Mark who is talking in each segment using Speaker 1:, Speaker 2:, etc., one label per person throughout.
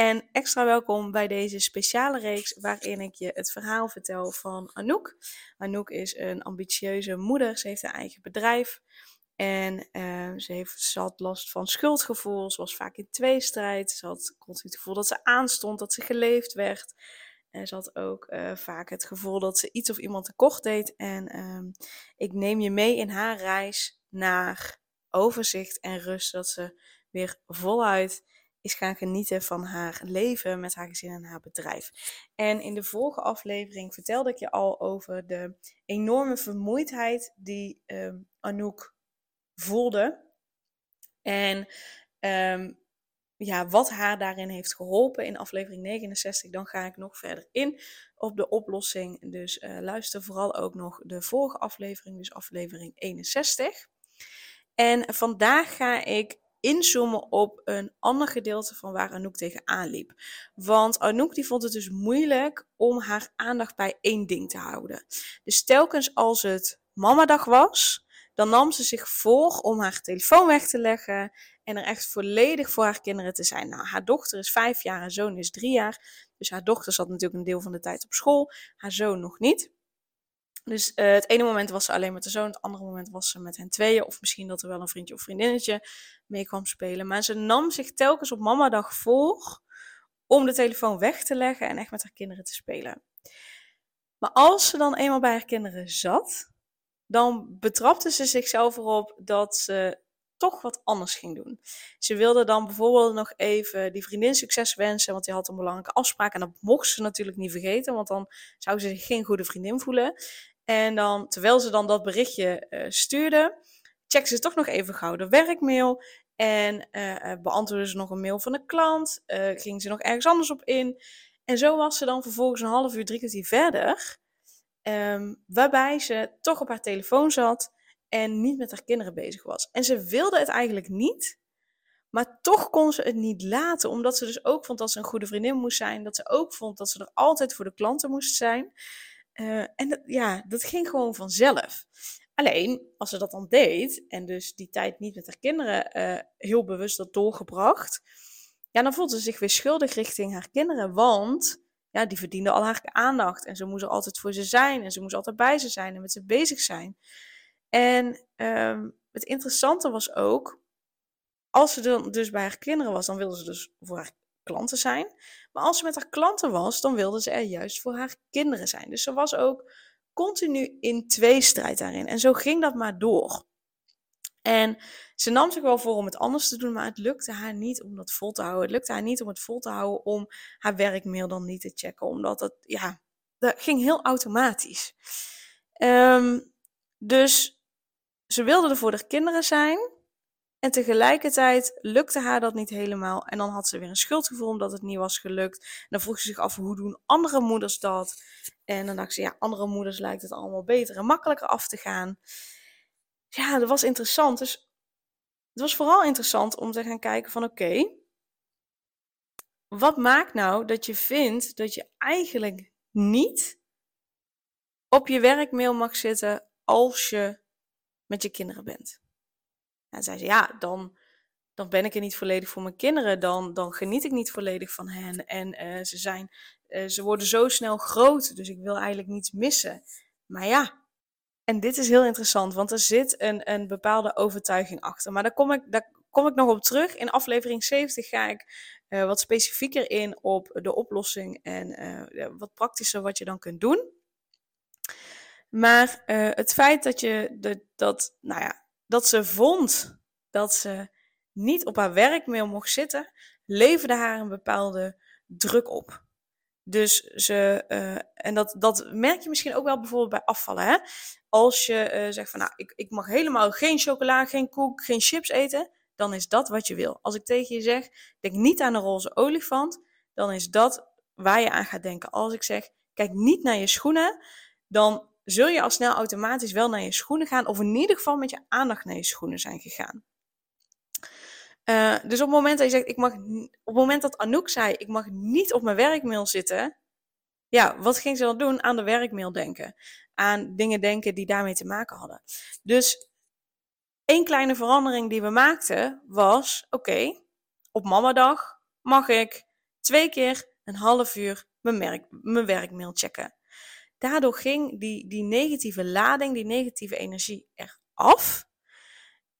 Speaker 1: En extra welkom bij deze speciale reeks waarin ik je het verhaal vertel van Anouk. Anouk is een ambitieuze moeder, ze heeft een eigen bedrijf en uh, ze, heeft, ze had last van schuldgevoel, ze was vaak in tweestrijd, ze had het gevoel dat ze aanstond, dat ze geleefd werd. En ze had ook uh, vaak het gevoel dat ze iets of iemand tekort deed. En uh, ik neem je mee in haar reis naar overzicht en rust, dat ze weer voluit is gaan genieten van haar leven met haar gezin en haar bedrijf. En in de vorige aflevering vertelde ik je al over de enorme vermoeidheid die um, Anouk voelde. En um, ja, wat haar daarin heeft geholpen in aflevering 69, dan ga ik nog verder in op de oplossing. Dus uh, luister vooral ook nog de vorige aflevering, dus aflevering 61. En vandaag ga ik inzoomen op een ander gedeelte van waar Anouk tegenaan liep. Want Anouk die vond het dus moeilijk om haar aandacht bij één ding te houden. Dus telkens als het mamadag was, dan nam ze zich voor om haar telefoon weg te leggen en er echt volledig voor haar kinderen te zijn. Nou, haar dochter is vijf jaar, haar zoon is drie jaar. Dus haar dochter zat natuurlijk een deel van de tijd op school, haar zoon nog niet. Dus uh, het ene moment was ze alleen met de zoon, het andere moment was ze met hen tweeën. Of misschien dat er wel een vriendje of vriendinnetje mee kwam spelen. Maar ze nam zich telkens op mamadag voor om de telefoon weg te leggen en echt met haar kinderen te spelen. Maar als ze dan eenmaal bij haar kinderen zat, dan betrapte ze zichzelf erop dat ze toch wat anders ging doen. Ze wilde dan bijvoorbeeld nog even die vriendin succes wensen, want die had een belangrijke afspraak. En dat mocht ze natuurlijk niet vergeten, want dan zou ze zich geen goede vriendin voelen. En dan, terwijl ze dan dat berichtje uh, stuurde, checkte ze toch nog even gauw de werkmail. En uh, beantwoordde ze nog een mail van een klant. Ging ze nog ergens anders op in. En zo was ze dan vervolgens een half uur, drie kwartier verder. Um, waarbij ze toch op haar telefoon zat en niet met haar kinderen bezig was. En ze wilde het eigenlijk niet. Maar toch kon ze het niet laten, omdat ze dus ook vond dat ze een goede vriendin moest zijn. Dat ze ook vond dat ze er altijd voor de klanten moest zijn. Uh, en ja, dat ging gewoon vanzelf. Alleen, als ze dat dan deed en dus die tijd niet met haar kinderen uh, heel bewust had doorgebracht, ja, dan voelde ze zich weer schuldig richting haar kinderen, want ja, die verdienden al haar aandacht en ze moest er altijd voor ze zijn en ze moest altijd bij ze zijn en met ze bezig zijn. En um, het interessante was ook, als ze dan dus bij haar kinderen was, dan wilde ze dus voor haar klanten zijn. Maar als ze met haar klanten was, dan wilde ze er juist voor haar kinderen zijn. Dus ze was ook continu in tweestrijd daarin. En zo ging dat maar door. En ze nam zich wel voor om het anders te doen, maar het lukte haar niet om dat vol te houden. Het lukte haar niet om het vol te houden om haar werkmail dan niet te checken, omdat het, ja, dat ging heel automatisch. Um, dus ze wilde er voor haar kinderen zijn, en tegelijkertijd lukte haar dat niet helemaal. En dan had ze weer een schuldgevoel omdat het niet was gelukt. En dan vroeg ze zich af, hoe doen andere moeders dat? En dan dacht ze, ja, andere moeders lijkt het allemaal beter en makkelijker af te gaan. Ja, dat was interessant. Dus het was vooral interessant om te gaan kijken van, oké, wat maakt nou dat je vindt dat je eigenlijk niet op je werkmail mag zitten als je met je kinderen bent? En zei ze, ja, dan, dan ben ik er niet volledig voor mijn kinderen. Dan, dan geniet ik niet volledig van hen. En uh, ze, zijn, uh, ze worden zo snel groot, dus ik wil eigenlijk niets missen. Maar ja, en dit is heel interessant, want er zit een, een bepaalde overtuiging achter. Maar daar kom, ik, daar kom ik nog op terug. In aflevering 70 ga ik uh, wat specifieker in op de oplossing en wat praktischer wat je dan kunt doen. Maar het feit dat je de, dat, nou ja, dat ze vond dat ze niet op haar werkmail mocht zitten, leverde haar een bepaalde druk op. Dus ze, uh, en dat, dat merk je misschien ook wel bijvoorbeeld bij afvallen. Hè? Als je uh, zegt van nou, ik, ik mag helemaal geen chocola, geen koek, geen chips eten, dan is dat wat je wil. Als ik tegen je zeg, denk niet aan een roze olifant, dan is dat waar je aan gaat denken. Als ik zeg, kijk niet naar je schoenen, dan zul je al snel automatisch wel naar je schoenen gaan, of in ieder geval met je aandacht naar je schoenen zijn gegaan. Uh, dus op het moment dat je zegt, ik mag, op het moment dat Anouk zei, ik mag niet op mijn werkmail zitten, ja, wat ging ze dan doen? Aan de werkmail denken. Aan dingen denken die daarmee te maken hadden. Dus één kleine verandering die we maakten was: oké, op mamadag mag ik twee keer een half uur mijn, mijn werkmail checken. Daardoor ging die, die negatieve lading, die negatieve energie eraf.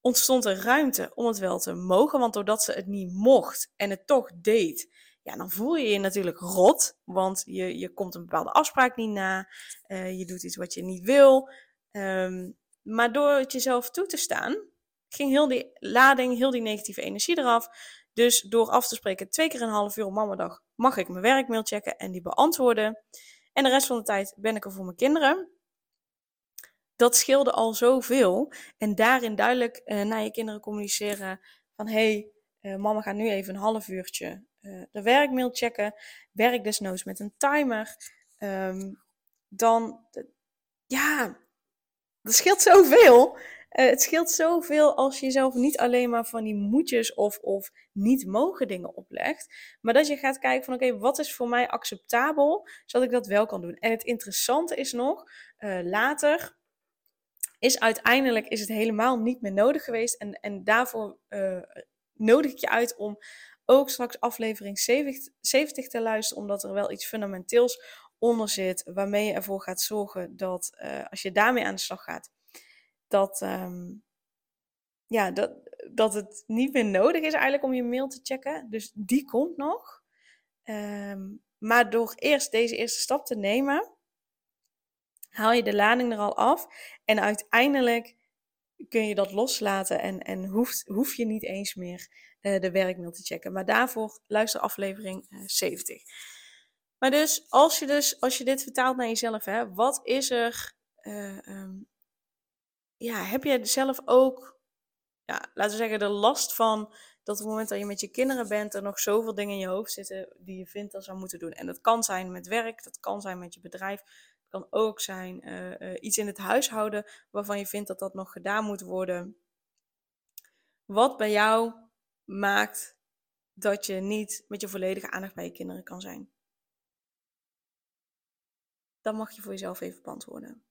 Speaker 1: Ontstond er ruimte om het wel te mogen, want doordat ze het niet mocht en het toch deed, ja, dan voel je je natuurlijk rot, want je, je komt een bepaalde afspraak niet na, uh, je doet iets wat je niet wil. Um, maar door het jezelf toe te staan, ging heel die lading, heel die negatieve energie eraf. Dus door af te spreken twee keer een half uur op mamadag mag ik mijn werkmail checken en die beantwoorden. En de rest van de tijd ben ik er voor mijn kinderen. Dat scheelde al zoveel. En daarin duidelijk uh, naar je kinderen communiceren van hey, uh, mama gaat nu even een half uurtje uh, de werkmail checken. Werk desnoods met een timer. Um, dan, ja, dat scheelt zoveel. Uh, het scheelt zoveel als je jezelf niet alleen maar van die moedjes of, of niet mogen dingen oplegt. Maar dat je gaat kijken van oké, wat is voor mij acceptabel, zodat ik dat wel kan doen. En het interessante is nog, uh, later is uiteindelijk is het helemaal niet meer nodig geweest. En, en daarvoor uh, nodig ik je uit om ook straks aflevering 70, 70 te luisteren, omdat er wel iets fundamenteels onder zit, waarmee je ervoor gaat zorgen dat als je daarmee aan de slag gaat, dat, um, ja, dat, dat het niet meer nodig is eigenlijk om je mail te checken. Dus die komt nog. Um, maar door eerst deze eerste stap te nemen, haal je de lading er al af. En uiteindelijk kun je dat loslaten en, en hoeft, hoef je niet eens meer uh, de werkmail te checken. Maar daarvoor luister aflevering uh, 70. Maar dus als, je dus, als je dit vertaalt naar jezelf, hè, wat is er uh, um, ja, heb je zelf ook, ja, laten we zeggen, de last van dat op het moment dat je met je kinderen bent, er nog zoveel dingen in je hoofd zitten die je vindt dat ze moeten doen. En dat kan zijn met werk, dat kan zijn met je bedrijf, het kan ook zijn uh, uh, iets in het huishouden waarvan je vindt dat dat nog gedaan moet worden. Wat bij jou maakt dat je niet met je volledige aandacht bij je kinderen kan zijn? Dan mag je voor jezelf even beantwoorden.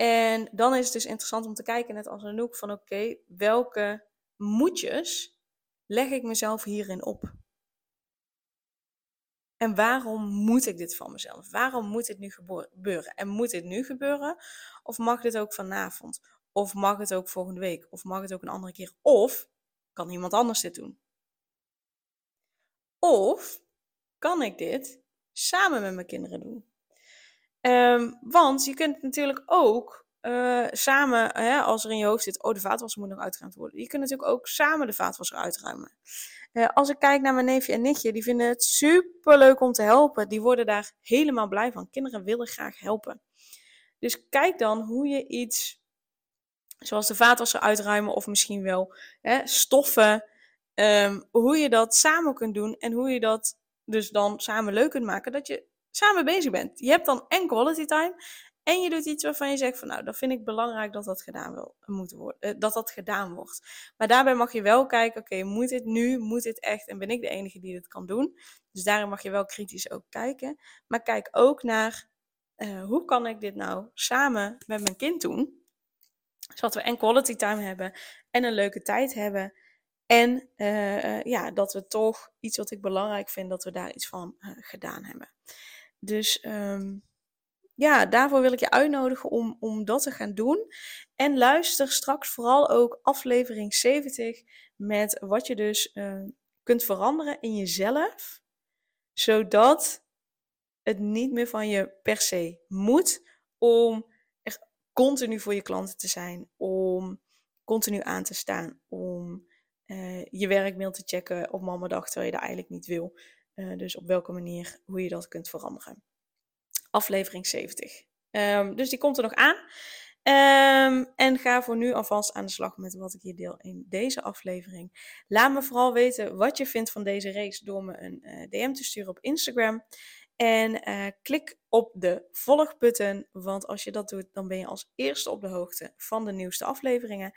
Speaker 1: En dan is het dus interessant om te kijken, net als Anouk, van oké, welke moedjes leg ik mezelf hierin op? En waarom moet ik dit van mezelf? Waarom moet dit nu gebeuren? En moet dit nu gebeuren? Of mag dit ook vanavond? Of mag het ook volgende week? Of mag het ook een andere keer? Of kan iemand anders dit doen? Of kan ik dit samen met mijn kinderen doen? Um, want je kunt natuurlijk ook uh, samen, hè, als er in je hoofd zit, oh de vaatwasser moet nog uitgeruimd worden. Je kunt natuurlijk ook samen de vaatwasser uitruimen. Uh, als ik kijk naar mijn neefje en nichtje, die vinden het super leuk om te helpen. Die worden daar helemaal blij van. Kinderen willen graag helpen. Dus kijk dan hoe je iets, zoals de vaatwasser uitruimen of misschien wel hè, stoffen, um, hoe je dat samen kunt doen en hoe je dat dus dan samen leuk kunt maken. Dat je samen bezig bent. Je hebt dan en quality time. En je doet iets waarvan je zegt van nou, dat vind ik belangrijk dat dat gedaan wil, moet worden, uh, dat dat gedaan wordt. Maar daarbij mag je wel kijken, oké, moet dit nu, moet dit echt en ben ik de enige die dit kan doen? Dus daarin mag je wel kritisch ook kijken. Maar kijk ook naar, uh, hoe kan ik dit nou samen met mijn kind doen? Zodat we en quality time hebben en een leuke tijd hebben. En uh, ja, dat we toch iets wat ik belangrijk vind, dat we daar iets van gedaan hebben. Dus um, ja, daarvoor wil ik je uitnodigen om, om dat te gaan doen. En luister straks vooral ook aflevering 70 met wat je dus uh, kunt veranderen in jezelf. Zodat het niet meer van je per se moet om echt continu voor je klanten te zijn. Om continu aan te staan. Om uh, je werkmail te checken op mamadag terwijl je dat eigenlijk niet wil. Uh, dus op welke manier, hoe je dat kunt veranderen. Aflevering 70. Um, ehm, dus die komt er nog aan. Um, en ga voor nu alvast aan de slag met wat ik hier deel in deze aflevering. Laat me vooral weten wat je vindt van deze race door me een uh, DM te sturen op Instagram. En uh, klik op de volgbutton, want als je dat doet, dan ben je als eerste op de hoogte van de nieuwste afleveringen.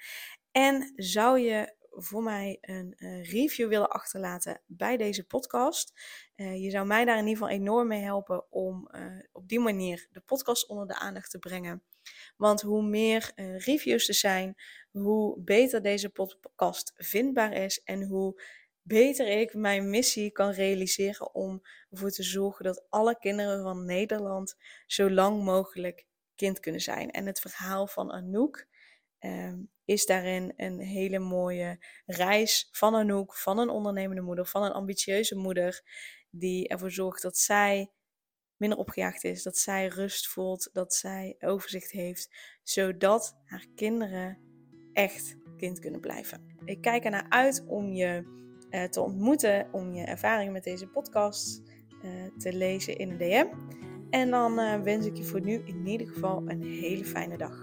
Speaker 1: En zou je voor mij een uh, review willen achterlaten bij deze podcast. Uh, je zou mij daar in ieder geval enorm mee helpen om op die manier de podcast onder de aandacht te brengen. Want hoe meer reviews er zijn, hoe beter deze podcast vindbaar is en hoe beter ik mijn missie kan realiseren om ervoor te zorgen dat alle kinderen van Nederland zo lang mogelijk kind kunnen zijn. En het verhaal van Anouk ehm, is daarin een hele mooie reis van Anouk, van een ondernemende moeder, van een ambitieuze moeder, die ervoor zorgt dat zij minder opgejaagd is, dat zij rust voelt, dat zij overzicht heeft, zodat haar kinderen echt kind kunnen blijven. Ik kijk ernaar uit om je uh, te ontmoeten, om je ervaringen met deze podcast uh, te lezen in een DM. En dan uh, wens ik je voor nu in ieder geval een hele fijne dag.